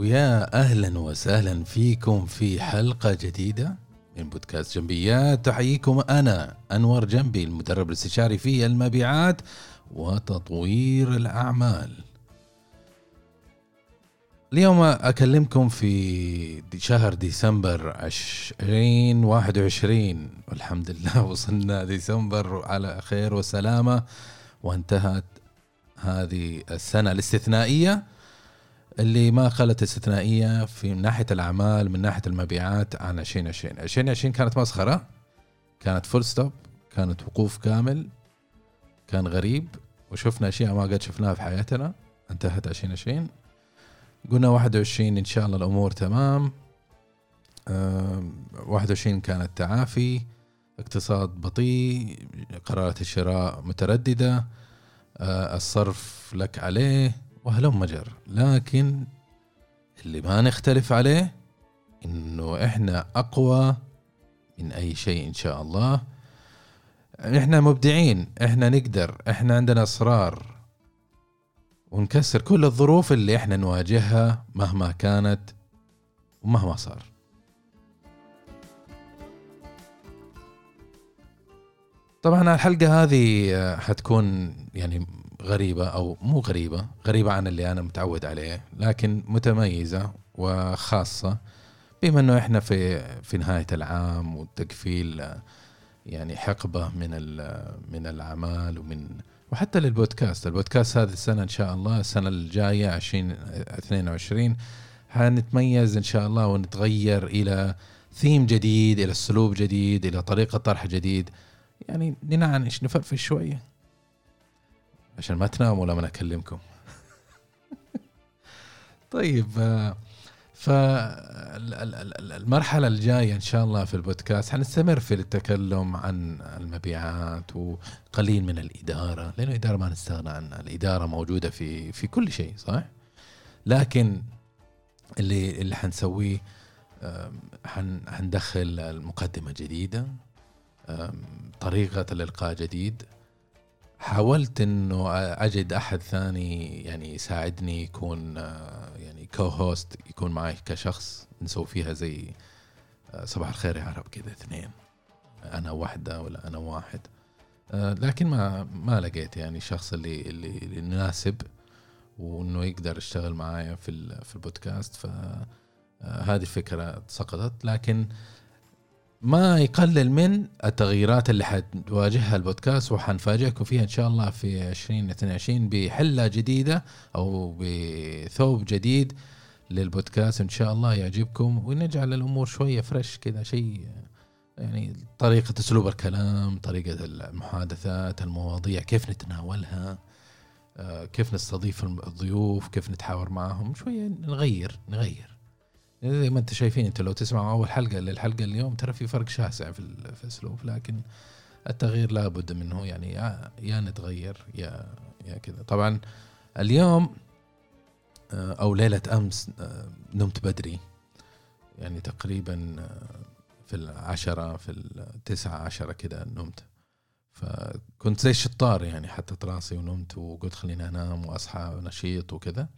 ويا أهلا وسهلا فيكم في حلقة جديدة من بودكاست جنبيات تحييكم أنا أنور جنبي المدرب الاستشاري في المبيعات وتطوير الأعمال. اليوم أكلمكم في شهر ديسمبر 2021 والحمد لله وصلنا ديسمبر على خير وسلامة وانتهت هذه السنة الاستثنائية. اللي ما خلت استثنائية في من ناحية الأعمال من ناحية المبيعات عن 2020 2020 كانت مسخرة كانت full stop كانت وقوف كامل كان غريب وشفنا أشياء ما قد شفناها في حياتنا. انتهت 2020 قلنا 21 إن شاء الله الأمور تمام. 21 كانت تعافي اقتصاد بطيء قرارات الشراء مترددة آه، الصرف لك عليه. وهلم مجر. لكن اللي ما نختلف عليه إنه إحنا أقوى من أي شيء إن شاء الله. إحنا مبدعين إحنا نقدر إحنا عندنا اصرار ونكسر كل الظروف اللي إحنا نواجهها مهما كانت ومهما صار. طبعا الحلقة هذه حتكون يعني غريبة أو مو غريبة غريبة عن اللي أنا متعود عليه لكن متميزة وخاصة بما أنه إحنا في في نهاية العام والتقفيل يعني حقبة من من الأعمال ومن وحتى للبودكاست. البودكاست هذه السنة إن شاء الله السنة الجاية 2022 حنتميز إن شاء الله ونتغير إلى ثيم جديد إلى أسلوب جديد إلى طريقة طرح جديد. يعني ننعنش نفرفش شوية. عشان ما تناموا لما اكلمكم طيب آه، فالمرحلة الجاية إن شاء الله في البودكاست حنستمر في التكلم عن المبيعات وقليل من الإدارة لأنه الإدارة ما نستغنى عنها الإدارة موجودة في في كل شيء صح؟ لكن اللي اللي حنسويه حندخل المقدمة جديدة طريقة الإلقاء جديد حاولت إنه أجد أحد ثاني يعني يساعدني يكون يعني كو هوست يكون معي كشخص نسوي فيها زي صباح الخير يا عرب كذا اثنين. أنا واحدة ولا أنا واحد. لكن ما ما لقيت يعني شخص اللي اللي, يناسب وإنه يقدر يشتغل معايا في في البودكاست. فهذه الفكرة سقطت. لكن ما يقلل من التغييرات اللي حتواجهها البودكاست وحنفاجئكم فيها إن شاء الله في 2022 بحلة جديدة أو بثوب جديد للبودكاست إن شاء الله يعجبكم ونجعل الأمور شوية فريش كذا شيء يعني طريقة أسلوب الكلام طريقة المحادثات المواضيع كيف نتناولها آه، كيف نستضيف الضيوف كيف نتحاور معهم شوية نغير نغير. زي ما أنت شايفين أنت لو تسمع أول حلقة للحلقة اليوم ترى في فرق شاسع في في الأسلوب لكن التغيير لابد منه يعني يا, يا نتغير يا يا كذا. طبعا اليوم آه، أو ليلة أمس آه، نمت بدري. يعني تقريبا آه، في العشرة في التسعة عشرة كذا نمت. فكنت زي الشطار يعني حطيت راسي ونمت وقلت خليني أنام وأصحى نشيط وكذا.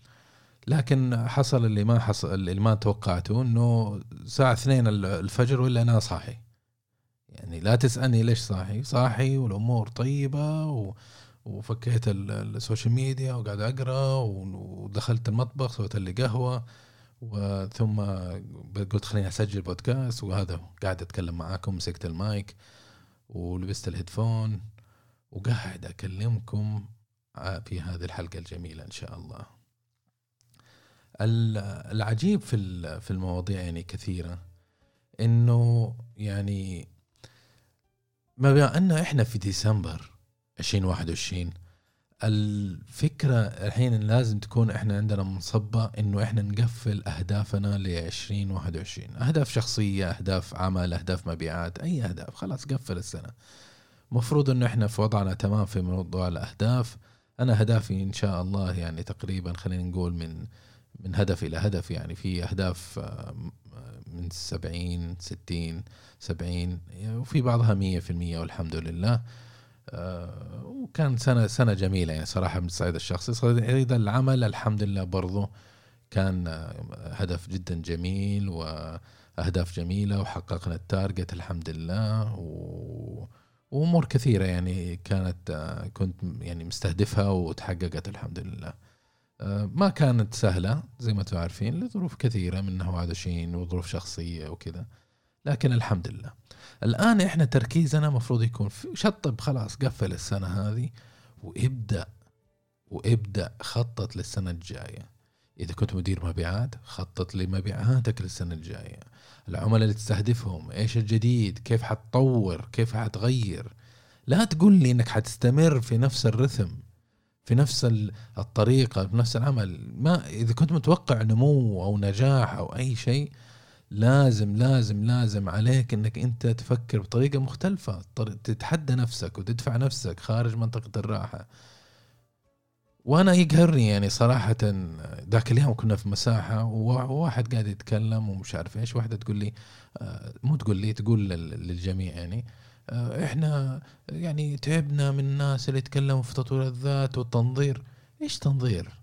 لكن حصل اللي ما حصل اللي ما توقعته إنه الساعة اثنين الفجر ولا أنا صاحي. يعني لا تسألني ليش صاحي. صاحي والأمور طيبة و وفكيت ال social media وقاعد أقرأ ودخلت المطبخ سويت لي قهوة وثم قلت خليني أسجل بودكاست وهذا قاعد أتكلم معاكم مسكت المايك ولبست الهيدفون وقاعد أكلمكم في هذه الحلقة الجميلة إن شاء الله. العجيب في في المواضيع يعني كثيرة إنه يعني ما بما أن إحنا في ديسمبر 2021 الفكرة الحين لازم تكون إحنا عندنا منصبة إنه إحنا نقفل أهدافنا ل 2021 أهداف شخصية أهداف عمل أهداف مبيعات أي أهداف خلاص قفل السنة. مفروض إنه إحنا في وضعنا تمام في موضوع الأهداف. أنا اهدافي إن شاء الله يعني تقريبا خلينا نقول من من هدف إلى هدف يعني في أهداف آه، من 70 60 70 وفي بعضها 100% والحمد لله. آه، وكان سنة سنة جميلة يعني صراحة من الصعيد الشخصي. صعيد العمل الحمد لله برضو كان هدف جدا جميل وأهداف جميلة وحققنا التارجت الحمد لله و وأمور كثيرة يعني كانت كنت يعني مستهدفها وتحققت الحمد لله. ما كانت سهلة زي ما أنتم عارفين لظروف كثيرة منها وعدشين وظروف شخصية وكذا. لكن الحمد لله. الآن إحنا تركيزنا المفروض يكون في شطب خلاص قفل السنة هذه وإبدأ وإبدأ خطط للسنة الجاية. إذا كنت مدير مبيعات خطط لمبيعاتك للسنة الجاية. العملاء اللي تستهدفهم إيش الجديد كيف حتطور كيف حتغير. لا تقول لي إنك حتستمر في نفس الرثم. في نفس الطريقة في نفس العمل. ما إذا كنت متوقع نمو أو نجاح أو أي شيء لازم لازم لازم عليك إنك أنت تفكر بطريقة مختلفة. تتحدى نفسك وتدفع نفسك خارج منطقة الراحة. وأنا يقهرني يعني صراحة ذاك اليوم كنا في مساحة وواحد قاعد يتكلم ومش عارف إيش واحدة تقول لي آه، مو تقول لي تقول للجميع يعني. إحنا يعني تعبنا من الناس اللي يتكلموا في تطوير الذات والتنظير. إيش تنظير؟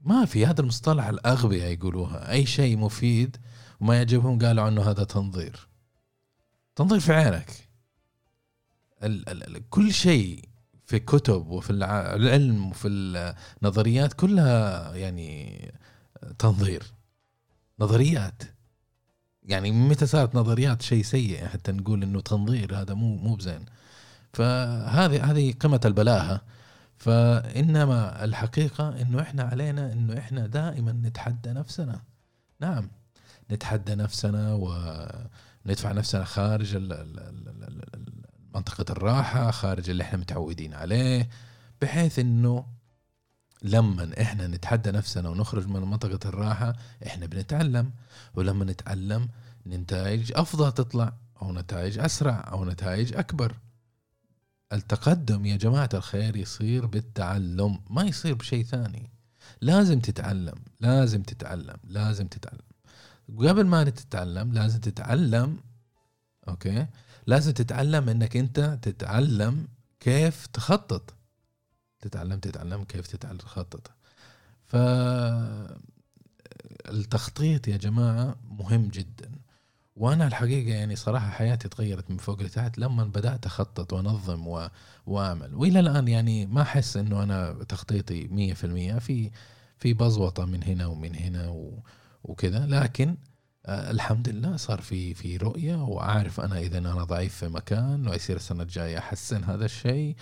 ما في هذا المصطلح الأغبياء يقولوها. أي شيء مفيد وما يعجبهم قالوا عنه هذا تنظير. تنظير في عينك. ال ال كل شيء في كتب وفي العلم وفي النظريات كلها يعني تنظير. نظريات. يعني متى صارت نظريات شيء سيء حتى نقول إنه تنظير هذا مو مو بزين. فهذه هذه قمة البلاهة. فإنما الحقيقة إنه إحنا علينا إنه إحنا دائما نتحدى نفسنا. نعم نتحدى نفسنا وندفع نفسنا خارج منطقة الراحة خارج اللي إحنا متعودين عليه بحيث إنه لما إحنا نتحدى نفسنا ونخرج من منطقة الراحة إحنا بنتعلم. ولما نتعلم نتائج أفضل تطلع أو نتائج أسرع أو نتائج أكبر. التقدم يا جماعة الخير يصير بالتعلم ما يصير بشيء ثاني. لازم تتعلم لازم تتعلم لازم تتعلم. قبل ما تتعلم لازم تتعلم أوكي؟ لازم تتعلم إنك أنت تتعلم كيف تخطط. تتعلم تتعلم كيف تتعلم تخطط ف التخطيط يا جماعة مهم جدا. وأنا الحقيقة يعني صراحة حياتي تغيرت من فوق لتحت لما بدأت أخطط وأنظم و... وأعمل. وإلى الآن يعني ما أحس إنه أنا تخطيطي مية في المية. في في بزوطة من هنا ومن هنا و... وكذا. لكن آه، الحمد لله صار في في رؤية وأعرف أنا إذا أنا ضعيف في مكان ويصير السنة الجاية أحسن هذا الشيء.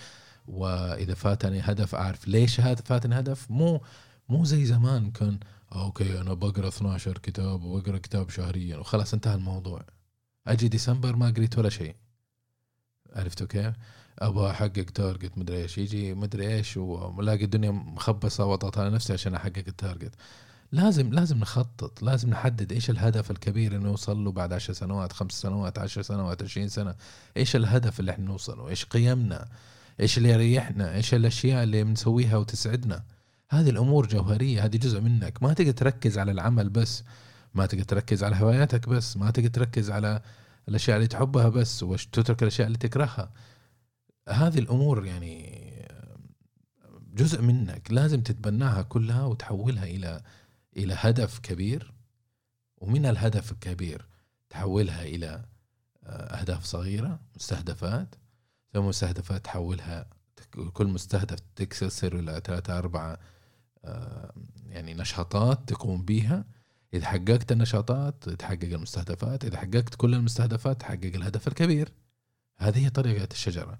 وإذا فاتني هدف أعرف ليش هذا فاتني هدف. مو مو زي زمان كان okay أنا بقرأ 12 كتاب وبقرأ كتاب شهريا وخلاص انتهى الموضوع. أجي ديسمبر ما قريت ولا شيء. عرفتوا كيف؟ أبغى أحقق target مدري إيش يجي مدري إيش ولاقي الدنيا مخبصة وأضغط على نفسي عشان أحقق ال target لازم لازم نخطط لازم نحدد إيش الهدف الكبير اللي نوصل له بعد عشر سنوات خمس سنوات عشر سنوات عشرين سنة. إيش الهدف اللي إحنا نوصله إيش قيمنا؟ إيش اللي يريحنا؟ إيش الأشياء اللي بنسويها وتسعدنا؟ هذه الأمور جوهرية هذه جزء منك. ما تقدر تركز على العمل بس ما تقدر تركز على هواياتك بس ما تقدر تركز على الأشياء اللي تحبها بس وتترك الأشياء اللي تكرهها. هذه الأمور يعني جزء منك لازم تتبناها كلها وتحولها إلى إلى هدف كبير. ومن الهدف الكبير تحولها إلى آه، أهداف صغيرة مستهدفات. ثم مستهدفات تحولها كل مستهدف تكسر إلى ثلاثة أربعة آه، يعني نشاطات تقوم بها إذا حققت النشاطات تحقق المستهدفات إذا حققت كل المستهدفات تحقق الهدف الكبير. هذه هي طريقة الشجرة.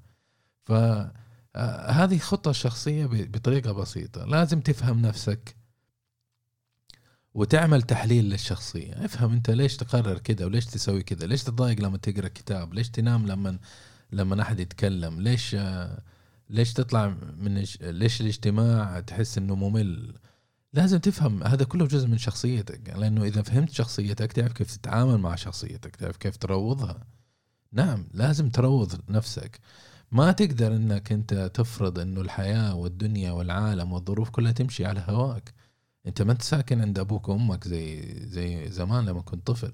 فهذه خطة شخصية بطريقة بسيطة. لازم تفهم نفسك وتعمل تحليل للشخصية. افهم أنت ليش تقرر كذا وليش تسوي كذا ليش تتضايق لما تقرأ كتاب؟ ليش تنام لما لما أحد يتكلم. ليش ليش تطلع من ليش الاجتماع تحس إنه ممل؟ لازم تفهم هذا كله جزء من شخصيتك. لأنه إذا فهمت شخصيتك تعرف كيف تتعامل مع شخصيتك تعرف كيف تروضها. نعم لازم تروض نفسك. ما تقدر إنك أنت تفرض إنه الحياة والدنيا والعالم والظروف كلها تمشي على هواك. أنت ما أنت ساكن عند أبوك وأمك زي زي زمان لما كنت طفل.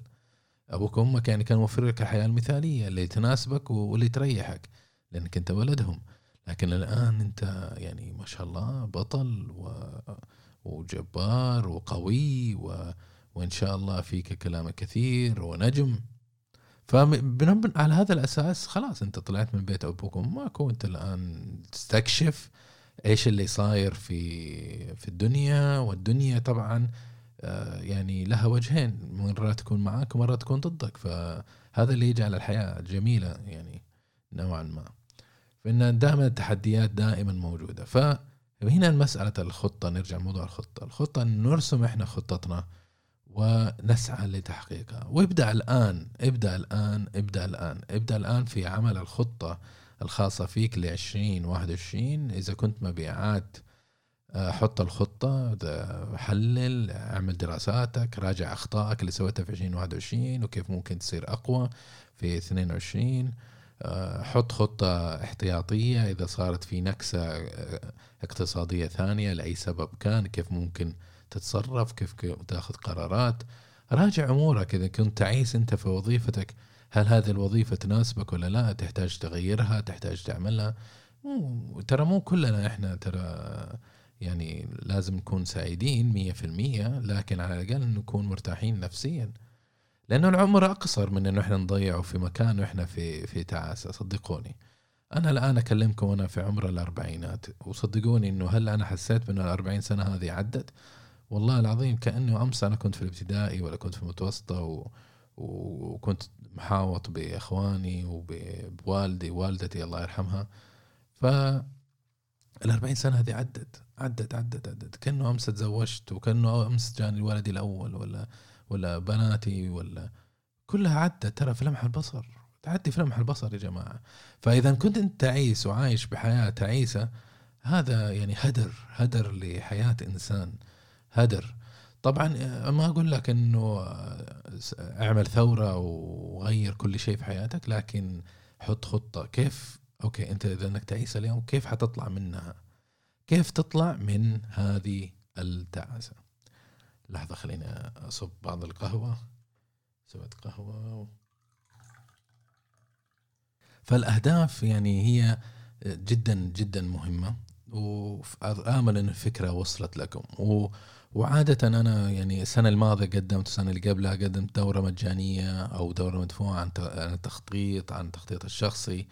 أبوك وامك يعني كانوا موفر لك الحياة المثالية اللي تناسبك واللي تريحك لأنك أنت ولدهم. لكن الآن أنت يعني ما شاء الله بطل و وجبار وقوي و... وإن شاء الله فيك كلام كثير ونجم. فبنبن على هذا الأساس خلاص أنت طلعت من بيت أبوك وأمك أنت الآن تستكشف إيش اللي صاير في في الدنيا والدنيا طبعا. يعني لها وجهين مرة تكون معك ومرة تكون ضدك. فهذا اللي يجعل الحياة جميلة يعني نوعا ما. فإن دائما التحديات دائما موجودة. فهنا المسألة الخطة نرجع لموضوع الخطة. الخطة أن نرسم إحنا خطتنا ونسعى لتحقيقها. وابدأ الآن ابدأ الآن ابدأ الآن. ابدأ الآن في عمل الخطة الخاصة فيك ل 2021 إذا كنت مبيعات آه، حط الخطة حلل اعمل دراساتك راجع أخطائك اللي سويتها في 2021 وكيف ممكن تصير أقوى في 22 آه، حط خطة احتياطية إذا صارت في نكسة آه، اقتصادية ثانية لأي سبب كان كيف ممكن تتصرف كيف تاخذ قرارات. راجع أمورك إذا كنت تعيس أنت في وظيفتك هل هذه الوظيفة تناسبك ولا لا؟ تحتاج تغيرها تحتاج تعملها؟ ترى مو كلنا إحنا ترى يعني لازم نكون سعيدين مية في المية لكن على الأقل نكون مرتاحين نفسيا. لأنه العمر أقصر من إنه إحنا نضيعه في مكان وإحنا في في تعاسة. صدقوني. أنا الآن أكلمكم وأنا في عمر الأربعينات وصدقوني إنه هل أنا حسيت بأن الأربعين سنة هذه عدت؟ والله العظيم كأنه أمس أنا كنت في الابتدائي ولا كنت في المتوسطة و... وكنت محاوط بإخواني وبوالدي والدتي الله يرحمها. ف الأربعين سنة هذه عدت عدت عدت عدت. كأنه أمس تزوجت وكأنه أمس جاني ولدي الأول ولا ولا بناتي ولا كلها عدت. ترى في لمح البصر تعدي في لمح البصر يا جماعة. فإذا كنت أنت تعيس وعايش بحياة تعيسة هذا يعني هدر هدر لحياة إنسان. هدر. طبعا ما أقول لك إنه أعمل ثورة وغير كل شيء في حياتك لكن حط خطة. كيف okay أنت إذا إنك تعيس اليوم كيف حتطلع منها؟ كيف تطلع من هذه التعاسة؟ لحظة خليني أصب بعض القهوة. سويت قهوة. فالأهداف يعني هي جدا جدا مهمة وآمل إن الفكرة وصلت لكم. و وعادة أنا يعني السنة الماضية قدمت السنة اللي قبلها قدمت دورة مجانية أو دورة مدفوعة عن التخطيط عن التخطيط الشخصي.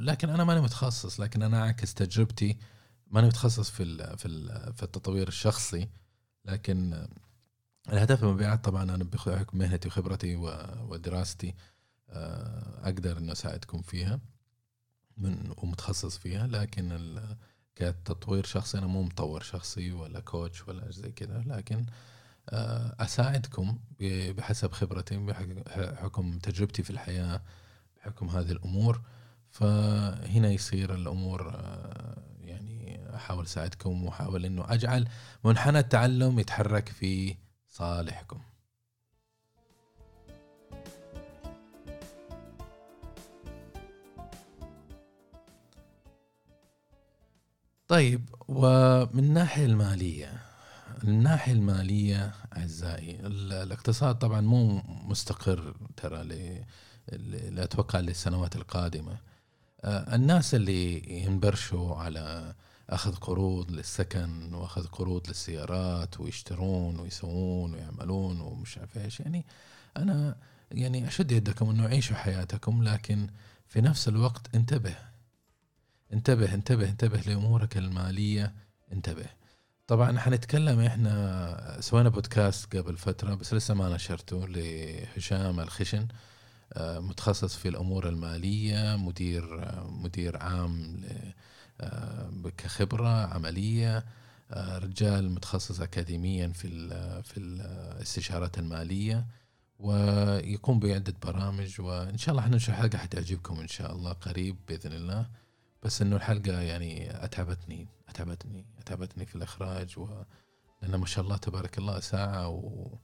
لكن أنا ماني متخصص لكن أنا أعكس تجربتي. ماني متخصص في في في التطوير الشخصي. لكن الهدف المبيعات طبعا أنا بحكم مهنتي وخبرتي ودراستي آه، أقدر إنه أساعدكم فيها من ومتخصص فيها. لكن كتطوير شخصي أنا مو مطور شخصي ولا كوتش ولا زي كذا لكن آه، أساعدكم بحسب خبرتي بحكم تجربتي في الحياة بحكم هذه الأمور. فهنا يصير الأمور آه، يعني أحاول أساعدكم وأحاول إنه أجعل منحنى التعلم يتحرك في صالحكم. طيب ومن الناحية المالية الناحية المالية أعزائي الاقتصاد طبعا مو مستقر ترى لا أتوقع للسنوات القادمة. آه، الناس اللي ينبرشوا على أخذ قروض للسكن وأخذ قروض للسيارات ويشترون ويسوون ويعملون ومش عارف إيش. يعني أنا يعني أشد يدكم أنه عيشوا حياتكم لكن في نفس الوقت انتبه. انتبه انتبه انتبه لأمورك المالية انتبه. طبعا حنتكلم إحنا سوينا بودكاست قبل فترة بس لسه ما نشرته لهشام الخشن. آه، متخصص في الأمور المالية مدير آه، مدير عام آه، كخبرة عملية رجال متخصص اكاديميا في في الاستشارات المالية ويقوم بعدة برامج وإن شاء الله حننشر حلقة حتعجبكم إن شاء الله قريب بإذن الله. بس إنه الحلقة يعني أتعبتني أتعبتني أتعبتني في الإخراج و لأن ما شاء الله تبارك الله ساعة و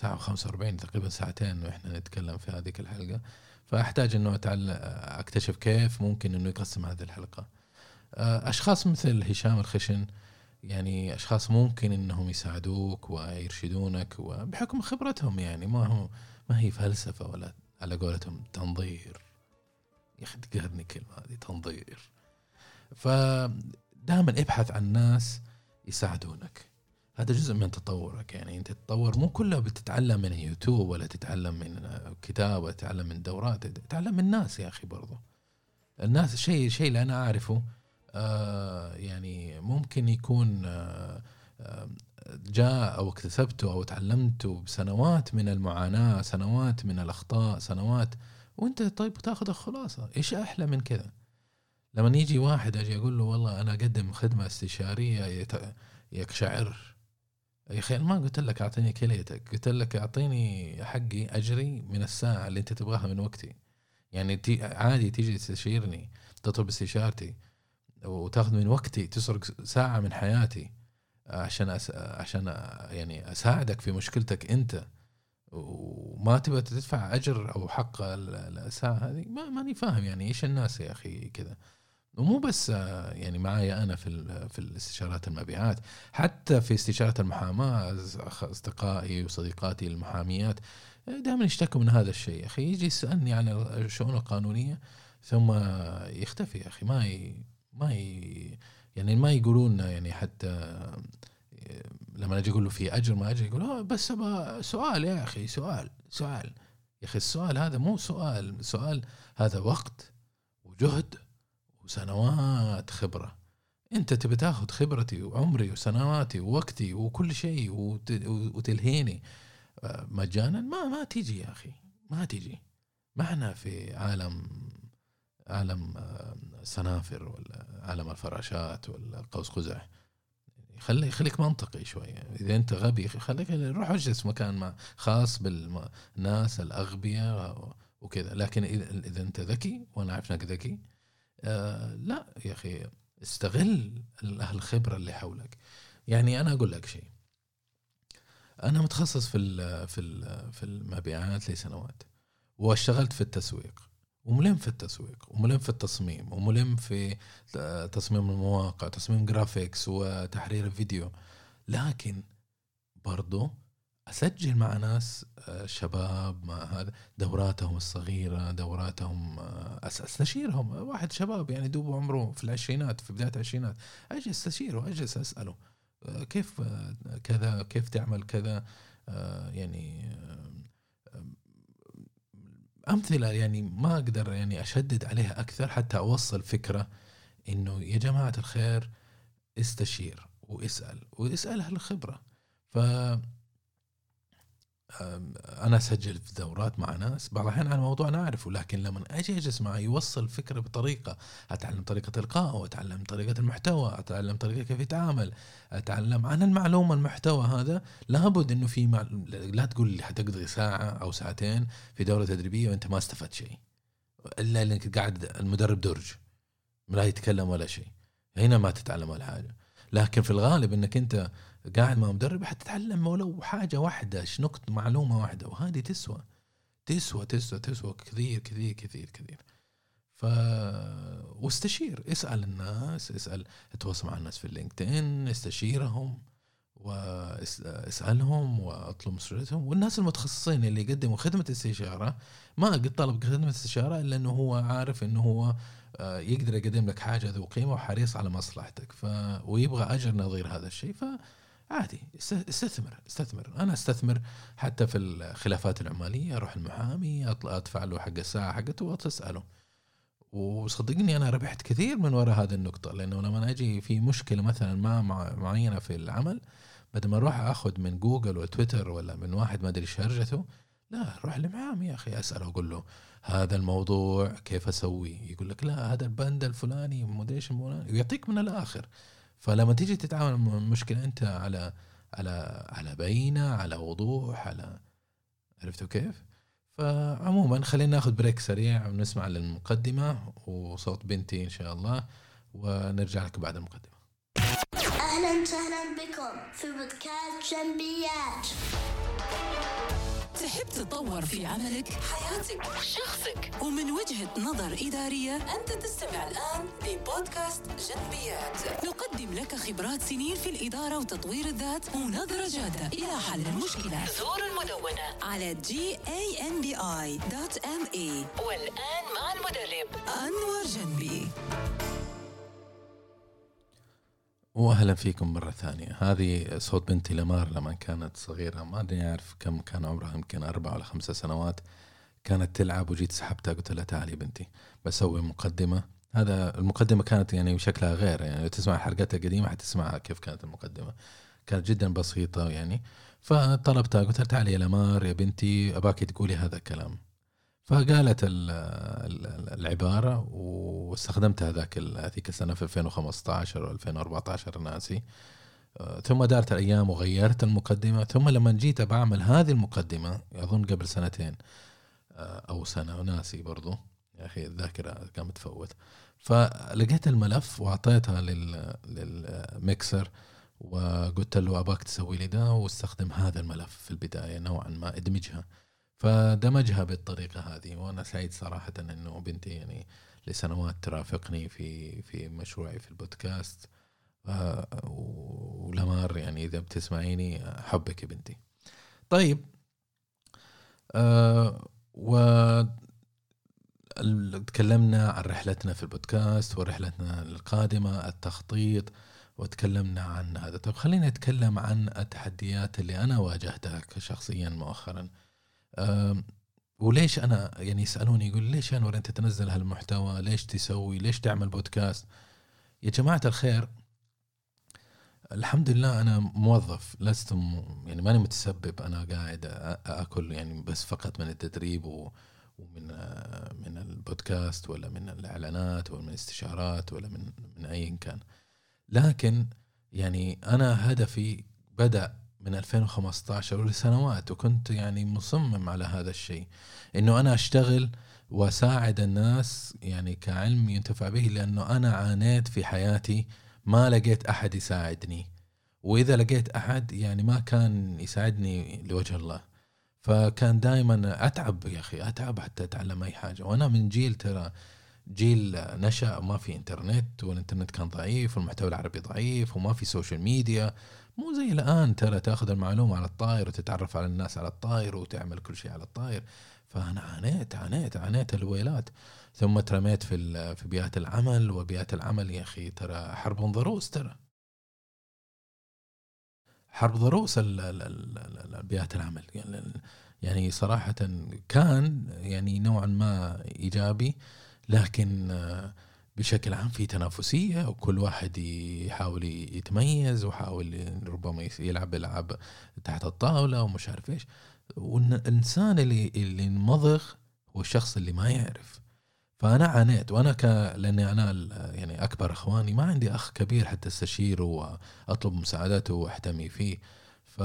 ساعة و45 تقريبا ساعتين وإحنا نتكلم في هذيك الحلقة. فأحتاج إنه اتعلم أكتشف كيف ممكن إنه يقسم هذه الحلقة. أشخاص مثل هشام الخشن يعني أشخاص ممكن إنهم يساعدوك ويرشدونك وبحكم خبرتهم يعني ما هو ما هي فلسفة ولا على قولتهم تنظير. يا أخي تقهرني الكلمة هذه تنظير. فدائما ابحث عن ناس يساعدونك. هذا جزء من تطورك. يعني أنت تتطور مو كله بتتعلم من يوتيوب ولا تتعلم من كتاب ولا تتعلم من دورات تتعلم من الناس يا أخي برضه الناس الشيء الشيء اللي أنا أعرفه آه يعني ممكن يكون آه آه جاء أو اكتسبته أو تعلمته بسنوات من المعاناة سنوات من الأخطاء سنوات وأنت طيب تاخذ الخلاصه إيش أحلى من كذا؟ لما يجي واحد أجي أقول له والله أنا أقدم خدمة استشارية يقشعر يا أخي ما قلت لك أعطيني كليتك قلت لك أعطيني حقي أجري من الساعة اللي أنت تبغاها من وقتي. يعني تي عادي تيجي تستشيرني تطلب استشارتي وتاخذ من وقتي تسرق ساعة من حياتي عشان أس... عشان يعني أساعدك في مشكلتك أنت. وما تبغى تدفع أجر أو حق الساعة هذه ما ماني فاهم يعني إيش الناس يا أخي كذا. ومو بس يعني معايا أنا في في الاستشارات المبيعات حتى في استشارات المحاماة أصدقائي وصديقاتي المحاميات دائما يشتكوا من هذا الشيء. يا أخي يجي يسألني عن الشؤون القانونية ثم يختفي يا أخي ما ي... ما ي... يعني ما يقولون يعني حتى لما أجي أقول له في أجر ما أجر يقول آه بس سؤال يا أخي سؤال سؤال. يا أخي السؤال هذا مو سؤال سؤال هذا وقت وجهد وسنوات خبرة. انت تبي تاخذ خبرتي وعمري وسنواتي ووقتي وكل شيء وتلهيني آه، مجانا ما ما تيجي يا أخي. ما تيجي. ما إحنا في عالم عالم آه، سنافر ولا عالم الفراشات ولا قوس قزح. خلي خليك منطقي شوية إذا أنت غبي خليك روح اجلس مكان ما خاص بالناس الأغبياء وكذا. لكن إذا أنت ذكي وأنا عارف إنك ذكي آه لا يا أخي استغل أهل الخبرة اللي حولك. يعني أنا أقول لك شيء. أنا متخصص في في في المبيعات لسنوات واشتغلت في التسويق وملم في التسويق وملم في التصميم وملم في تصميم المواقع تصميم جرافيكس وتحرير الفيديو. لكن برضو أسجل مع ناس آه، شباب مع هذا دوراتهم الصغيرة دوراتهم آه، أستشيرهم. واحد شباب يعني دوب عمره في العشرينات في بداية العشرينات. أجي أستشيره أجلس أسأله آه، كيف كذا كيف تعمل كذا؟ يعني أمثلة يعني ما أقدر يعني أشدد عليها أكثر حتى أوصل فكرة إنه يا جماعة الخير استشير واسأل واسال أهل الخبرة. ف أنا اسجل في دورات مع ناس بعض الأحيان عن موضوع أنا أعرفه لكن لما أجي أجلس معه يوصل فكرة بطريقة أتعلم طريقة إلقائه أتعلم طريقة المحتوى أتعلم طريقة كيف يتعامل أتعلم عن المعلومة المحتوى هذا لابد إنه في مع... لا تقول لي حتقضي ساعة أو ساعتين في دورة تدريبية وأنت ما استفدت شيء إلا إنك قاعد المدرب درج لا يتكلم ولا شيء هنا ما تتعلم ولا حاجة. لكن في الغالب إنك أنت قاعد مع مدرب حتتعلم ولو حاجة واحدة نقطه معلومة واحدة وهذه تسوى تسوى تسوى تسوى كثير كثير كثير كثير. ف واستشير اسأل الناس اسأل اتواصل مع الناس في اللينكدين استشيرهم واسالهم واطلب مسؤوليتهم. والناس المتخصصين اللي يقدموا خدمة استشارة ما قد طلب خدمة استشارة إلا إنه هو عارف إنه هو يقدر يقدم لك حاجة ذو قيمة وحريص على مصلحتك. ف ويبغى أجر نظير هذا الشيء ف عادي استثمر استثمر. أنا أستثمر حتى في الخلافات العمالية أروح المحامي أدفع له حق الساعة حقته وأسأله. وصدقني أنا ربحت كثير من وراء هذه النقطة لأنه لما أجي في مشكلة مثلا ما معينة في العمل بدل ما أروح أخذ من جوجل وتويتر ولا من واحد ما أدري شرجته لا روح لمحامي يا أخي أسأله أقول له هذا الموضوع كيف أسوي يقول لك لا هذا البند الفلاني مدريش يعطيك من الآخر فلما تيجي تتعامل مع المشكلة أنت على على على بينة على وضوح على عرفتوا كيف؟ فعموما خلينا ناخذ بريك سريع ونسمع للمقدمة وصوت بنتي إن شاء الله ونرجع لك بعد المقدمة. أهلا وسهلا بكم في بودكاست جنبيات. تحب تتطور في عملك حياتك شخصك ومن وجهة نظر إدارية أنت تستمع الآن لبودكاست جنبيات. نقدم لك خبرات سنين في الإدارة وتطوير الذات ونظرة جادة. إلى حل المشكلة. زور المدونة. على gandi.me والآن مع المدرب. أنور جنبي. واهلا فيكم مرة ثانية. هذه صوت بنتي لمار لما كانت صغيرة ما أدري أعرف كم كان عمرها يمكن أربع ولا خمسة سنوات كانت تلعب وجيت سحبتها قلت لها تعالي بنتي بسوي مقدمة. هذا المقدمة كانت يعني شكلها غير يعني لو تسمع حلقتها القديمة حتسمع كيف كانت المقدمة. كانت جدا بسيطة يعني. فطلبتها قلت لها تعالي يا لمار يا بنتي أباك تقولي هذا الكلام. فقالت العبارة واستخدمتها ذاك هذيك السنة في 2015 أو 2014 ناسي. آه، ثم دارت الأيام وغيرت المقدمة. ثم لما جيت بعمل هذه المقدمة أظن قبل سنتين آه، أو سنة ناسي برضو. يا أخي الذاكرة كانت تفوت. فلقيت الملف وأعطيتها للميكسر وقلت له أباك تسوي لي ده واستخدم هذا الملف في البداية نوعا ما ادمجها. فدمجها بالطريقة هذه وأنا سعيد صراحة إنه بنتي يعني لسنوات ترافقني في في مشروعي في البودكاست. ولمار يعني إذا بتسمعيني حبك يا بنتي. طيب. آه و تكلمنا عن رحلتنا في البودكاست ورحلتنا القادمة التخطيط وتكلمنا عن هذا. طيب خلينا نتكلم عن التحديات اللي أنا واجهتها شخصيا مؤخرا. وليش أنا يعني يسألوني يقول ليش أنور أنت تنزل هالمحتوى؟ ليش تسوي؟ ليش تعمل بودكاست؟ يا جماعة الخير الحمد لله أنا موظف لست يعني ماني متسبب أنا قاعد أكل يعني بس فقط من التدريب و ومن من البودكاست ولا من الإعلانات ولا من الاستشارات ولا من من اي كان. لكن يعني أنا هدفي بدأ من 2015 ولسنوات وكنت يعني مصمم على هذا الشيء. إنه أنا أشتغل وأساعد الناس يعني كعلم ينتفع به لأنه أنا عانيت في حياتي ما لقيت أحد يساعدني. وإذا لقيت أحد يعني ما كان يساعدني لوجه الله. فكان دائما أتعب يا أخي أتعب حتى أتعلم أي حاجة. وأنا من جيل ترى جيل نشأ ما في إنترنت والإنترنت كان ضعيف والمحتوى العربي ضعيف وما في social media. مو زي الآن ترى تأخذ المعلومة على الطاير وتتعرف على الناس على الطاير وتعمل كل شيء على الطاير فأنا عانيت عانيت عانيت الويلات. ثم ترميت في في بيئات العمل وبيئات العمل يا أخي ترى حرب ضروس ترى. حرب ضروس بيئات العمل. يعني صراحة كان يعني نوعا ما إيجابي. لكن بشكل عام في تنافسية وكل واحد يحاول يتميز ويحاول ربما يلعب ألعاب تحت الطاولة ومش عارف إيش. والإنسان اللي اللي انمضغ هو الشخص اللي ما يعرف. فأنا عانيت وأنا ك لأني أنا يعني أكبر إخواني ما عندي أخ كبير حتى أستشيره وأطلب مساعدته وأحتمي فيه. ف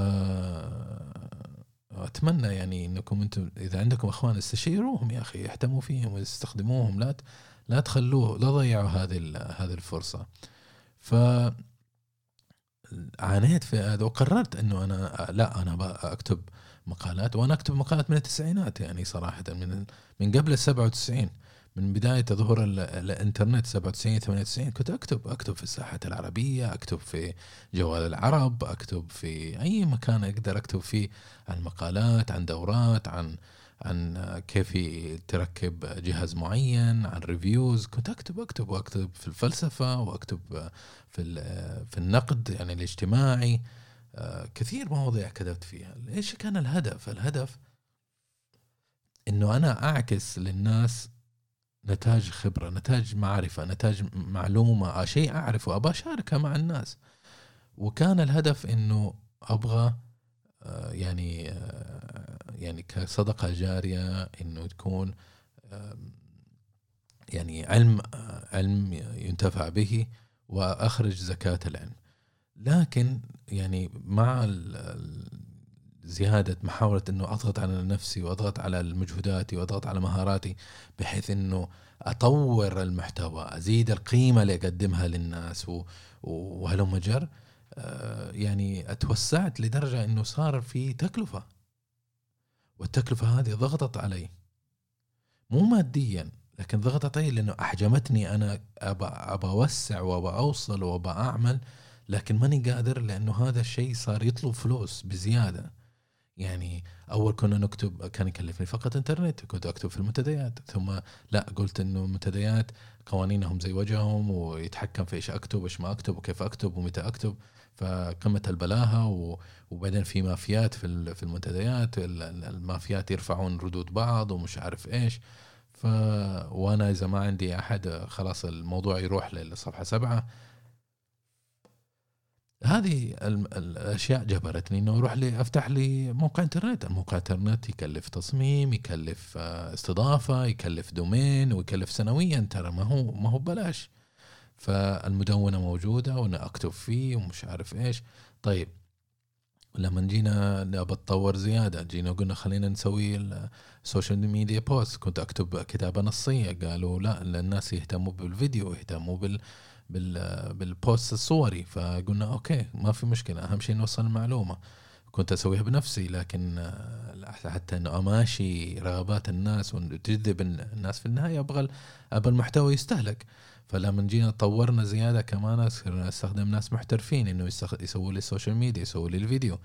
أتمنى يعني إنكم أنتم إذا عندكم إخوان استشيروهم يا أخي احتموا فيهم واستخدموهم لا لا تخلوه لا تضيعوا هذه هذه الفرصة. ف عانيت في هذا وقررت إنه أنا لا أنا أكتب مقالات وأنا أكتب مقالات من التسعينات يعني صراحة من من قبل ال 97 من بداية ظهور الانترنت 97 98 كنت أكتب أكتب في الساحات العربية أكتب في جوال العرب أكتب في أي مكان أقدر أكتب فيه عن مقالات عن دورات عن عن كيف تركب جهاز معين عن ريفيوز كنت أكتب أكتب وأكتب في الفلسفة وأكتب في في النقد يعني الاجتماعي. كثير مواضيع كتبت فيها. إيش كان الهدف؟ الهدف إنه أنا أعكس للناس نتاج خبرة نتاج معرفة نتاج معلومة شيء أعرفه أبغى أشاركها مع الناس. وكان الهدف أنه أبغى آه، يعني آه، يعني كصدقة جارية أنه تكون يعني علم آه، علم ينتفع به وأخرج زكاة العلم. لكن يعني مع زيادة محاولة أنه أضغط على نفسي وأضغط على مجهوداتي وأضغط على مهاراتي بحيث أنه أطور المحتوى أزيد القيمة اللي أقدمها للناس وهلم جر آه، يعني أتوسعت لدرجة أنه صار في تكلفة. والتكلفة هذه ضغطت علي. مو ماديا لكن ضغطت علي لأنه أحجمتني أنا أبى أوسع وأبى أوصل وأبى أعمل لكن ماني قادر لأنه هذا الشيء صار يطلب فلوس بزيادة. يعني أول كنا نكتب كان يكلفني فقط إنترنت كنت أكتب في المنتديات. ثم لا قلت إنه المنتديات قوانينهم زي وجههم ويتحكم في إيش أكتب وايش ما أكتب وكيف أكتب ومتى أكتب. فقمه البلاهة وبعدين في مافيات في في المنتديات المافيات يرفعون ردود بعض ومش عارف إيش. ف وأنا إذا ما عندي أحد خلاص الموضوع يروح للصفحه سبعة. هذه الأشياء جبرتني إنه أروح لي أفتح لي موقع إنترنت، الموقع إنترنت يكلف تصميم، يكلف آه، استضافة، يكلف دومين ويكلف سنويا. ترى ما هو ما هو ببلاش. فالمدونة موجودة وأنا أكتب فيه ومش عارف إيش، طيب لما جينا بتطور زيادة جينا قلنا خلينا نسوي ال social media post كنت أكتب كتابة نصية. قالوا لا الناس يهتموا بالفيديو يهتموا بال بال post الصوري. فقلنا okay ما في مشكلة. أهم شيء نوصل المعلومة. كنت أسويها بنفسي لكن حتى إنه أماشي رغبات الناس وتجذب الناس في النهاية أبغى أبغى المحتوى يستهلك. فلما جينا طورنا زيادة كمان صرنا نستخدم ناس محترفين إنه يسووا لي ال social media يسووا لي الفيديو.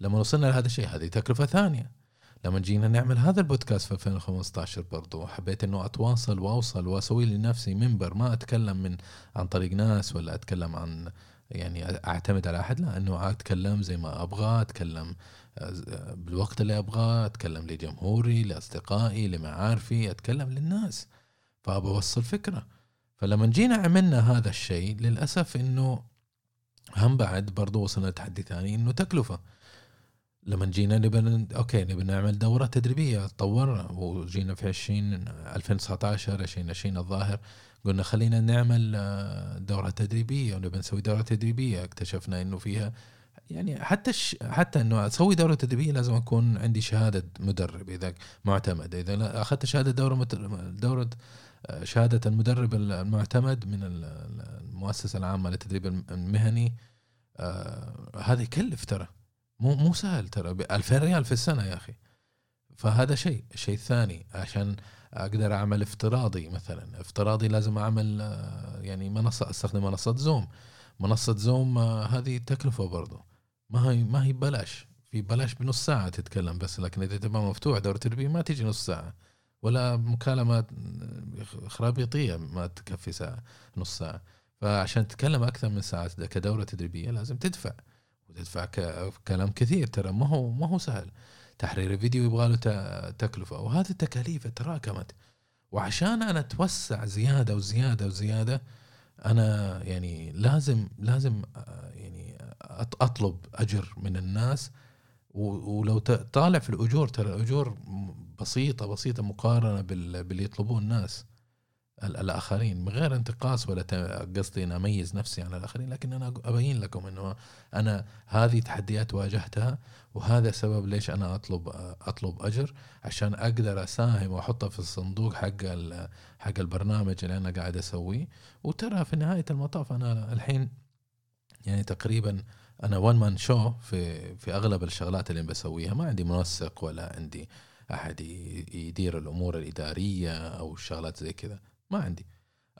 لما وصلنا لهذا الشيء هذه تكلفة ثانية. لما جينا نعمل هذا البودكاست في 2015 برضو حبيت إنه أتواصل وأوصل وأسوي لنفسي منبر. ما أتكلم من عن طريق ناس ولا أتكلم عن يعني أعتمد على أحد لا إنه أتكلم زي ما أبغى أتكلم آه، بالوقت اللي أبغاه أتكلم لجمهوري لأصدقائي لمعارفي أتكلم للناس. فابى اوصل فكرة. فلما جينا عملنا هذا الشيء للأسف إنه هم بعد برضو وصلنا لتحدي ثاني إنه تكلفة. لما جينا نبي أوكي نبي نعمل دورة تدريبية. طورنا وجينا في 20 2019 2020 الظاهر. قلنا خلينا نعمل آه، دورة تدريبية ونبي نسوي دورة تدريبية. اكتشفنا إنه فيها يعني حتى ش... حتى إنه أسوي دورة تدريبية لازم أكون عندي شهادة مدرب. إذا معتمد إذا أخذت شهادة دورة مت... دورة آه، شهادة المدرب المعتمد من المؤسسة العامة للتدريب المهني آه هذا يكلف ترى. مو مو سهل ترى 2000 ريال في السنة يا أخي. فهذا شيء الشيء الثاني عشان أقدر أعمل افتراضي مثلا. افتراضي لازم أعمل آه، يعني منصة أستخدم منصة زوم منصة زوم آه، هذه تكلفة برضو. ما هي ما هي ببلاش. في بلاش بنص ساعة تتكلم بس لكن إذا تبغى مفتوح دورة تربية ما تيجي نص ساعة. ولا مكالمة آه، خرابيطية ما تكفي ساعة نص ساعة. فعشان تتكلم أكثر من ساعة كدورة تدريبية لازم تدفع. وتدفع كلام كثير. ترى ما هو ما هو سهل. تحرير الفيديو يبغى له تكلفة. وهذه التكاليف تراكمت. وعشان أنا أتوسع زيادة وزيادة وزيادة أنا يعني لازم لازم آه، يعني أطلب أجر من الناس. ولو طالع في الأجور ترى الأجور بسيطه بسيطة مقارنة باللي يطلبوه الناس. الآخرين من غير انتقاص ولا قصدي أن أميز نفسي عن الآخرين لكن أنا أبين لكم إنه أنا هذه تحديات واجهتها وهذا سبب ليش أنا أطلب أطلب أجر عشان أقدر أساهم وأحطه في الصندوق حق حق البرنامج اللي أنا قاعد أسويه. وترى في نهاية المطاف أنا الحين يعني تقريبا أنا وان مان شو في في أغلب الشغلات اللي بسويها. ما عندي منسق ولا عندي أحد يدير الأمور الإدارية أو الشغلات زي كذا. ما عندي.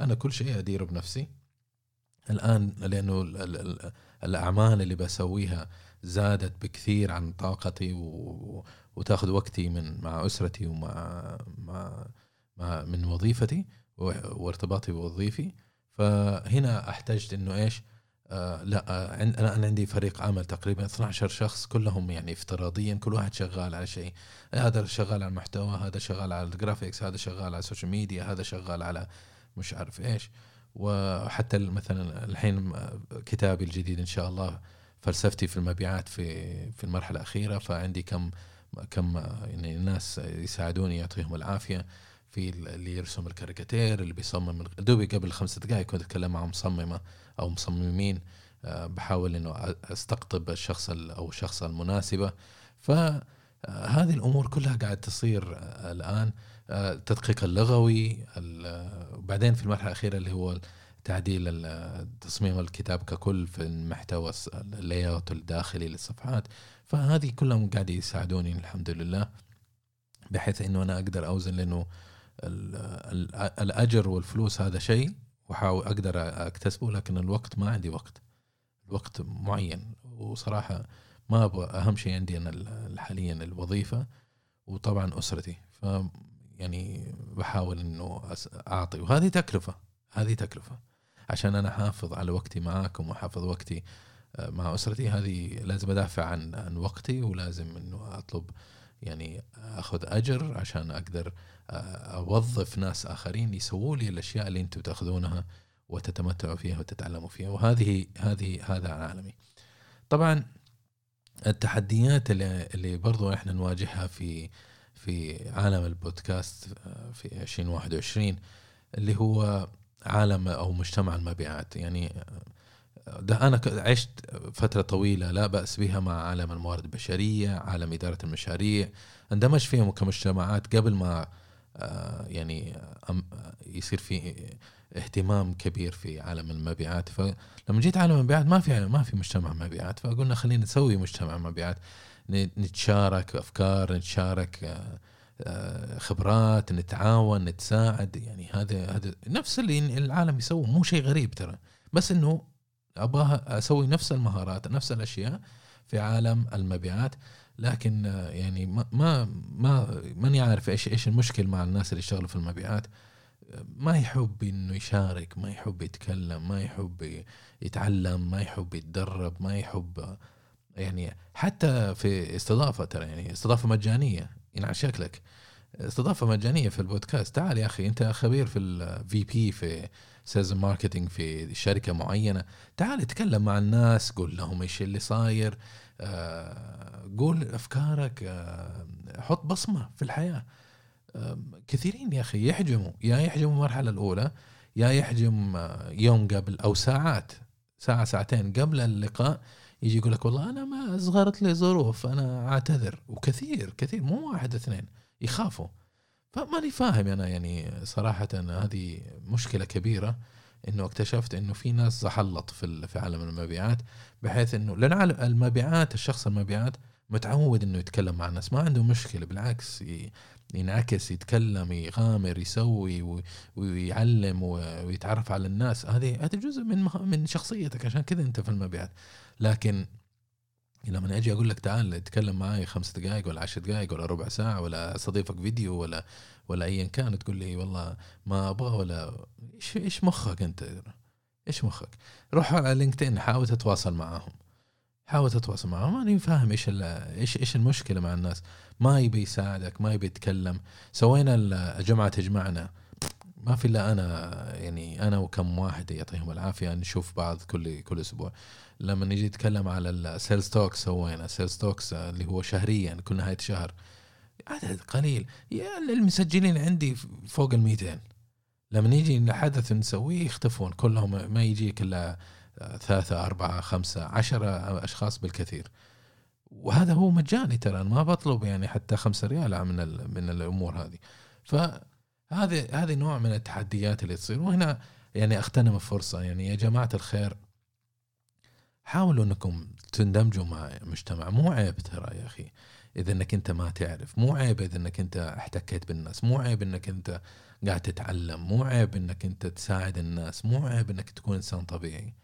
أنا كل شيء أديره بنفسي. الآن لأنه الأعمال اللي بسويها زادت بكثير عن طاقتي و... وتأخذ وقتي من مع أسرتي ومع مع, مع من وظيفتي وارتباطي بوظيفي. فهنا أحتجت إنه إيش؟ آه لا آه أنا أنا عندي فريق عمل تقريبا 12 شخص كلهم يعني افتراضيا كل واحد شغال على شيء. هذا شغال على المحتوى هذا شغال على ال graphics هذا شغال على ال social media هذا شغال على مش عارف إيش. وحتى مثلا الحين كتابي الجديد إن شاء الله فلسفتي في المبيعات في في المرحلة الأخيرة فعندي كم كم يعني الناس يساعدوني يعطيهم العافية. في اللي يرسم الكاريكاتير اللي بيصمم دوبي قبل خمسة دقائق كنت أتكلم مع مصممة أو مصممين آه، بحاول إنه أستقطب الشخص أو الشخصة المناسبة. فهذه الأمور كلها قاعد تصير آه، الآن التدقيق آه، اللغوي وبعدين في المرحلة الأخيرة اللي هو تعديل تصميم الكتاب ككل في المحتوى ال layout الداخلي للصفحات. فهذه كلهم قاعد يساعدوني الحمد لله بحيث إنه أنا أقدر أوزن لأنه الأجر والفلوس هذا شيء واحاول أقدر أكتسبه لكن الوقت ما عندي وقت الوقت معين. وصراحة ما أبغى أهم شيء عندي أنا ال- حاليا الوظيفة وطبعا أسرتي. ف يعني بحاول إنه أعطي. وهذه تكلفة هذه تكلفة. عشان أنا احافظ على وقتي معاكم واحافظ وقتي آه، مع أسرتي هذه لازم أدافع عن عن وقتي ولازم إنه أطلب يعني أخذ أجر عشان أقدر آه، أوظف ناس آخرين يسووا لي الأشياء اللي أنتم تأخذونها وتتمتعوا فيها وتتعلموا فيها وهذه هذه هذا عالمي. طبعا التحديات اللي, اللي برضو إحنا نواجهها في في عالم البودكاست آه، في 2021 اللي هو عالم أو مجتمع المبيعات يعني ده أنا عشت فترة طويلة لا بأس بها مع عالم الموارد البشرية عالم إدارة المشاريع اندمج فيهم كمجتمعات قبل ما آه، يعني أم- يصير في اهتمام كبير في عالم المبيعات. فلما جيت عالم المبيعات ما في ما في مجتمع مبيعات فقلنا خلينا نسوي مجتمع مبيعات. نتشارك أفكار نتشارك آه، آه، خبرات نتعاون نتساعد يعني هذا هذا نفس اللي العالم يسوي مو شيء غريب ترى. بس إنه أبغى أسوي نفس المهارات نفس الأشياء في عالم المبيعات لكن يعني ما ما ما ماني عارف إيش إيش المشكل مع الناس اللي يشتغلوا في المبيعات. ما يحب إنه يشارك ما يحب يتكلم ما يحب يتعلم ما يحب يتدرب ما يحب يعني حتى في استضافة ترى يعني استضافة مجانية ينعل شكلك استضافة مجانية في البودكاست. تعال يا أخي أنت خبير في ال VP في sales marketing في شركة معينة. تعال اتكلم مع الناس قول لهم إيش اللي صاير آه، قول أفكارك آه، حط بصمة في الحياة. كثيرين يا أخي يحجموا. يا يحجموا المرحلة الأولى يا يحجم آه، يوم قبل أو ساعات ساعة ساعتين قبل اللقاء يجي يقول لك والله أنا ما صغرت لي ظروف أنا أعتذر. وكثير كثير مو واحد اثنين. يخافوا. فماني فاهم أنا يعني صراحة هذه مشكلة كبيرة إنه اكتشفت إنه في ناس زحلط في في عالم المبيعات بحيث إنه لأن المبيعات الشخص المبيعات متعود إنه يتكلم مع الناس ما عنده مشكلة بالعكس ينعكس يتكلم يغامر يسوي ويعلم ويتعرف على الناس. هذه هذه جزء من من شخصيتك عشان كذا أنت في المبيعات. لكن لما أجي أقول لك تعال اتكلم معي خمس دقائق ولا عشر دقائق ولا ربع ساعة ولا استضيفك فيديو ولا ولا ايا كان تقول لي والله ما أبغى ولا إيش إيش مخك أنت؟ إيش مخك؟ روح على لينكدين حاول تتواصل معاهم. حاول تتواصل معاهم. ماني فاهم إيش إيش إيش المشكلة مع الناس. ما يبي يساعدك ما يبي يتكلم. سوينا الجمعه تجمعنا. ما في إلا أنا يعني أنا وكم واحد يعطيهم العافية نشوف بعض كل كل أسبوع. لما نجي نتكلم على ال Sales Talks سوينا Sales Talks اللي هو شهريا كل نهاية شهر عدد قليل. يا المسجلين عندي فوق ال 200 لما نيجي حدث نسويه يختفون كلهم ما يجيك إلا ثلاثة أربعة خمسة عشرة أشخاص بالكثير. وهذا هو مجاني ترى أنا ما بطلب يعني حتى خمسة ريال من من الأمور هذه. فهذه هذه نوع من التحديات اللي تصير. وهنا يعني اغتنم الفرصة يعني يا جماعة الخير حاولوا أنكم تندمجوا مع مجتمع. مو عيب ترى يا أخي إذا إنك أنت ما تعرف. مو عيب إذا إنك أنت احتكيت بالناس. مو عيب إنك أنت قاعد تتعلم. مو عيب إنك أنت تساعد الناس. مو عيب إنك تكون إنسان طبيعي.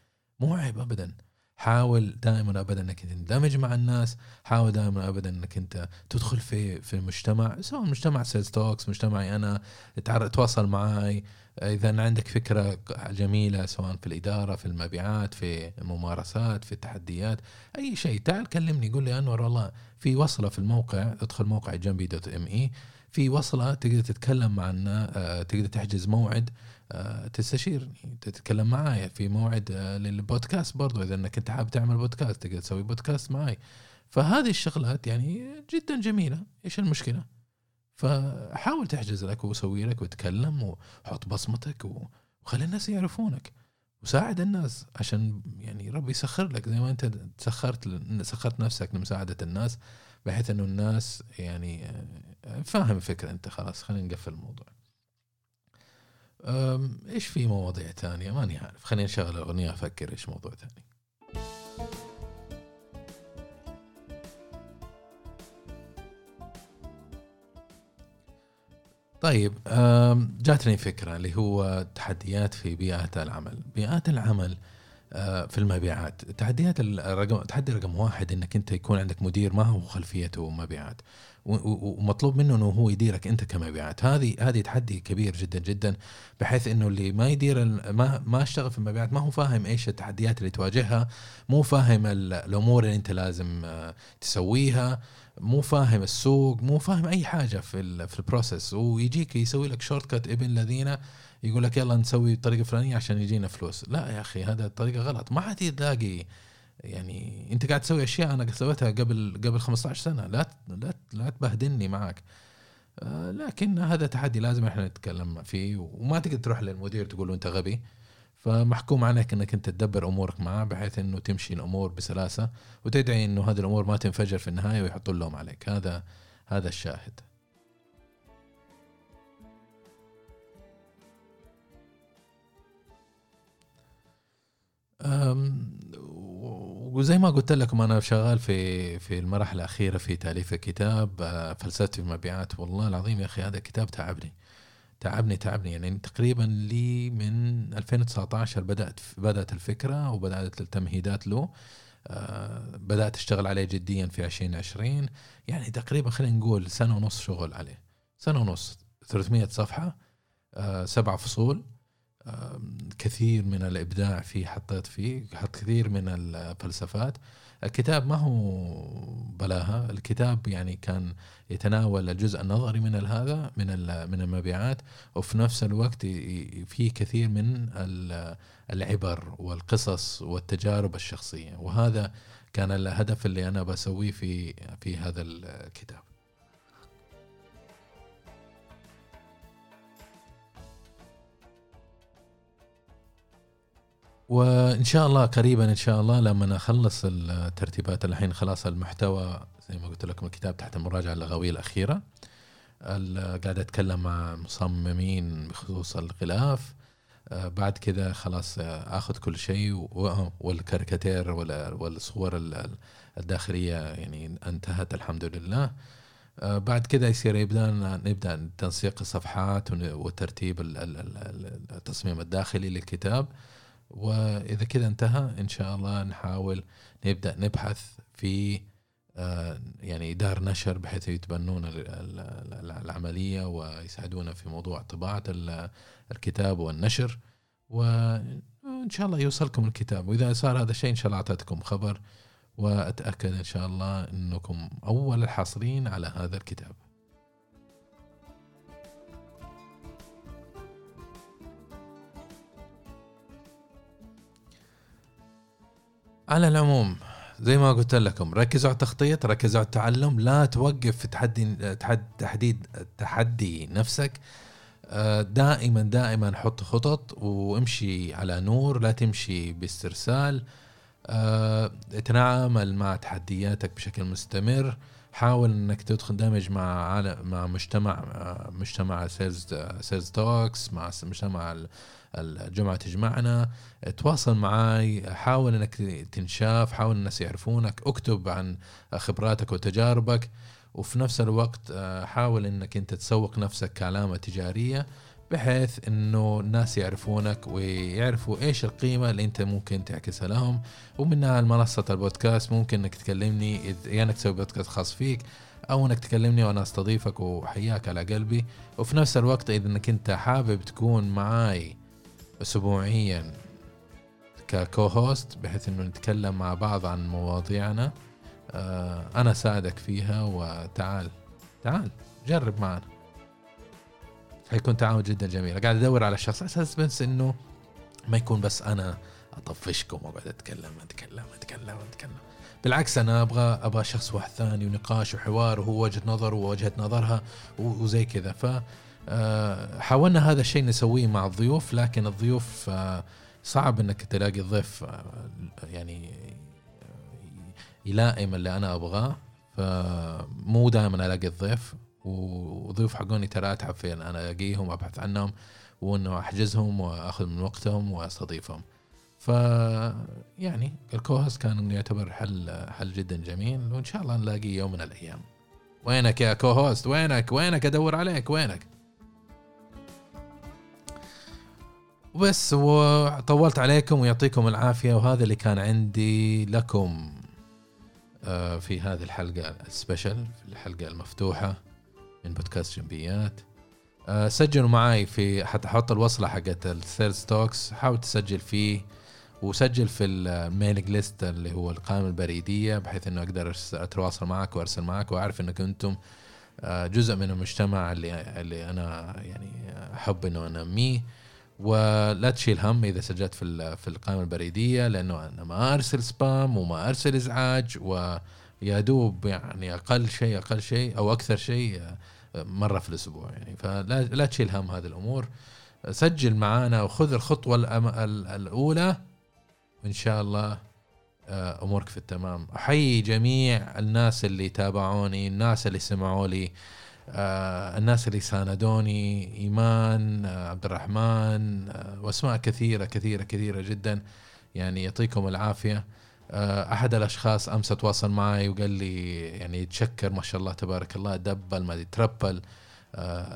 مو عيب ابدا. حاول دائما ابدا إنك تندمج مع الناس حاول دائما ابدا إنك أنت تدخل في في المجتمع سواء مجتمع Sales Talks مجتمعي أنا تواصل معي إذا عندك فكرة جميلة سواء في الإدارة في المبيعات في الممارسات في التحديات أي شيء تعال كلمني قول لي أنور والله في وصلة في الموقع ادخل موقع جنبي dot ME في وصلة تقدر تتكلم مع النا- آه، تقدر تحجز موعد آه، تستشيرني تتكلم معايا في موعد آه، للبودكاست برضو إذا إنك أنت حابب تعمل بودكاست تقدر تسوي بودكاست معي فهذه الشغلات يعني جدا جميلة. إيش المشكلة؟ فحاول تحجز لك وسوي لك وتكلم وحط بصمتك وخلي الناس يعرفونك وساعد الناس عشان يعني ربي يسخر لك زي ما أنت سخرت سخرت نفسك لمساعدة الناس بحيث إنه الناس يعني آه، فاهم الفكرة أنت خلاص خلينا نقفل الموضوع. إيش في مواضيع ثانية ماني عارف خلينا نشغل أغنية أفكر إيش موضوع ثاني. طيب جاتني فكرة اللي هو تحديات في بيئات العمل. بيئات العمل آه، في المبيعات تحديات الرقم تحدي رقم واحد إنك أنت يكون عندك مدير ما هو خلفيته مبيعات ومطلوب منه إنه هو يديرك أنت كمبيعات. هذه هذه تحدي كبير جدا جدا بحيث إنه اللي ما يدير ما ما اشتغل في المبيعات ما هو فاهم إيش التحديات اللي تواجهها مو فاهم الأمور اللي أنت لازم آه، تسويها. مو فاهم السوق مو فاهم أي حاجة في في ال process ويجيك يسوي لك shortcut ابن الذين يقول لك يلا نسوي طريقة فلانية عشان يجينا فلوس. لا يا أخي هذا الطريقة غلط. ما حد تلاقي يعني أنت قاعد تسوي أشياء أنا سويتها قبل قبل 15 سنة. لا لا لا تبهدلني معك. آه، لكن هذا تحدي لازم إحنا نتكلم فيه وما تقدر تروح للمدير تقول له أنت غبي. فمحكوم عليك إنك أنت تدبر أمورك معاه بحيث إنه تمشي الأمور بسلاسة وتدعي إنه هذه الأمور ما تنفجر في النهاية ويحطوا اللوم عليك. هذا هذا الشاهد. وزي ما قلت لكم أنا شغال في في المراحل الأخيرة في تأليف كتاب آه، فلسفة المبيعات والله العظيم يا أخي هذا الكتاب تعبني. تعبني تعبني. يعني تقريبا لي من 2019 بدأت بدأت الفكرة وبدأت التمهيدات له. آه، بدأت أشتغل عليه جديا في 2020 يعني تقريبا خلينا نقول سنة ونص شغل عليه. سنة ونص 300 صفحة آه، سبع فصول. كثير من الإبداع فيه حطيت فيه كثير من الفلسفات. الكتاب ما هو بلاها. الكتاب يعني كان يتناول الجزء النظري من هذا من من المبيعات وفي نفس الوقت فيه كثير من العبر والقصص والتجارب الشخصية. وهذا كان الهدف اللي أنا بسويه في في هذا الكتاب. وإن شاء الله قريبا إن شاء الله لما اخلص الترتيبات. الحين خلاص المحتوى زي ما قلت لكم الكتاب تحت المراجعة اللغويه الأخيرة. قاعد أتكلم مع مصممين بخصوص الغلاف. آه، بعد كذا خلاص آه، آخذ كل شيء والكاريكاتير والصور الداخلية يعني انتهت الحمد لله. آه، بعد كذا يصير يبدأ نبدأ تنسيق الصفحات وترتيب التصميم الداخلي للكتاب. وإذا كذا انتهى إن شاء الله نحاول نبدأ نبحث في آه، يعني دار نشر بحيث يتبنون العملية ويساعدونا في موضوع طباعة الكتاب والنشر. وإن شاء الله يوصلكم الكتاب. وإذا صار هذا الشيء إن شاء الله أعطيتكم خبر وأتأكد إن شاء الله إنكم أول الحاصلين على هذا الكتاب. على العموم زي ما قلت لكم ركزوا على التخطيط ركزوا على التعلم لا توقف في تحدي تحديد تحدي نفسك. آه، دائما دائما حط خطط وامشي على نور لا تمشي باسترسال. آه، تتعامل مع تحدياتك بشكل مستمر. حاول إنك تدخل دمج مع عالم مع مجتمع مجتمع Sales Sales Talks مع مجتمع الجمعة تجمعنا. تواصل معي حاول إنك تنشاف حاول الناس يعرفونك اكتب عن خبراتك وتجاربك. وفي نفس الوقت حاول إنك أنت تسوق نفسك كعلامة تجارية. بحيث إنه الناس يعرفونك ويعرفوا إيش القيمة اللي أنت ممكن تعكسها لهم. ومنها منصه البودكاست ممكن إنك تكلمني يا يعني إنك تسوي بودكاست خاص فيك أو إنك تكلمني وأنا أستضيفك وحياك على قلبي. وفي نفس الوقت إذا إنك أنت حابب تكون معاي اسبوعيا ككو هوست بحيث إنه نتكلم مع بعض عن مواضيعنا آه، أنا اساعدك فيها وتعال تعال جرب معنا. حيكون تعاون جدا جميل قاعد أدور على شخص. أساس بس إنه ما يكون بس أنا أطفشكم وأقعد أتكلم أتكلم أتكلم أتكلم. بالعكس أنا أبغى أبغى شخص واحد ثاني ونقاش وحوار وهو وجهة نظر ووجهه نظرها وزي كذا. ف آه، حاولنا هذا الشيء نسويه مع الضيوف لكن الضيوف آه، صعب إنك تلاقي الضيف آه، يعني يلائم اللي أنا أبغاه. فمو دائما ألاقي الضيف. وضيوف حقوني ترى أتعب في ان أنا الاقيهم وأبحث عنهم وإنه أحجزهم وأخذ من وقتهم وأستضيفهم. ف يعني الكوهس كان يعتبر حل حل جدا جميل وإن شاء الله نلاقي يوم من الأيام. وينك يا co-host؟ وينك؟ وينك أدور عليك؟ وينك؟ وبس وطولت عليكم ويعطيكم العافية وهذا اللي كان عندي لكم آه، في هذه الحلقة ال special الحلقة المفتوحة. من بودكاست جنبيات. آه، سجلوا معي في حتى أحط الوصلة حقت ال Sales Talks حاول تسجل فيه وسجل في ال mailing list اللي هو القائمة البريدية بحيث إنه أقدر أتواصل معك وأرسل معك وأعرف إنك أنتم آه، جزء من المجتمع اللي اللي أنا يعني أحب إنه أنميه. ولا تشيل هم إذا سجلت في في القائمة البريدية لأنه أنا ما أرسل سبام وما أرسل إزعاج ويا دوب يعني أقل شيء أقل شيء أو أكثر شيء آه، مرة في الأسبوع يعني. فلا لا تشيل هم هذه الأمور. سجل معانا وخذ الخطوة الأولى. وإن شاء الله آه، أمورك في التمام. أحيي جميع الناس اللي تابعوني الناس اللي سمعوا لي آه، الناس اللي ساندوني إيمان عبد الرحمن وأسماء كثيرة كثيرة كثيرة جدا. يعني يعطيكم العافية. أحد الأشخاص أمس تواصل معي وقال لي يعني يتشكر ما شاء الله تبارك الله دبل ما تربل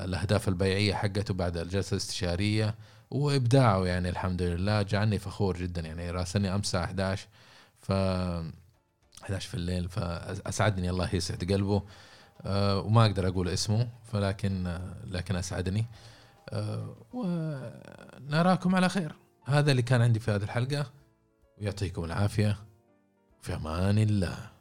الأهداف البيعية حقته بعد الجلسة الاستشارية وإبداعه يعني الحمد لله. جعلني فخور جدا يعني راسلني أمس الساعة 11 ف 11 في الليل فأسعدني الله يسعد قلبه أه وما أقدر أقول اسمه فلكن لكن أسعدني ونراكم على خير. هذا اللي كان عندي في هذه الحلقة ويعطيكم العافية. في أمان الله.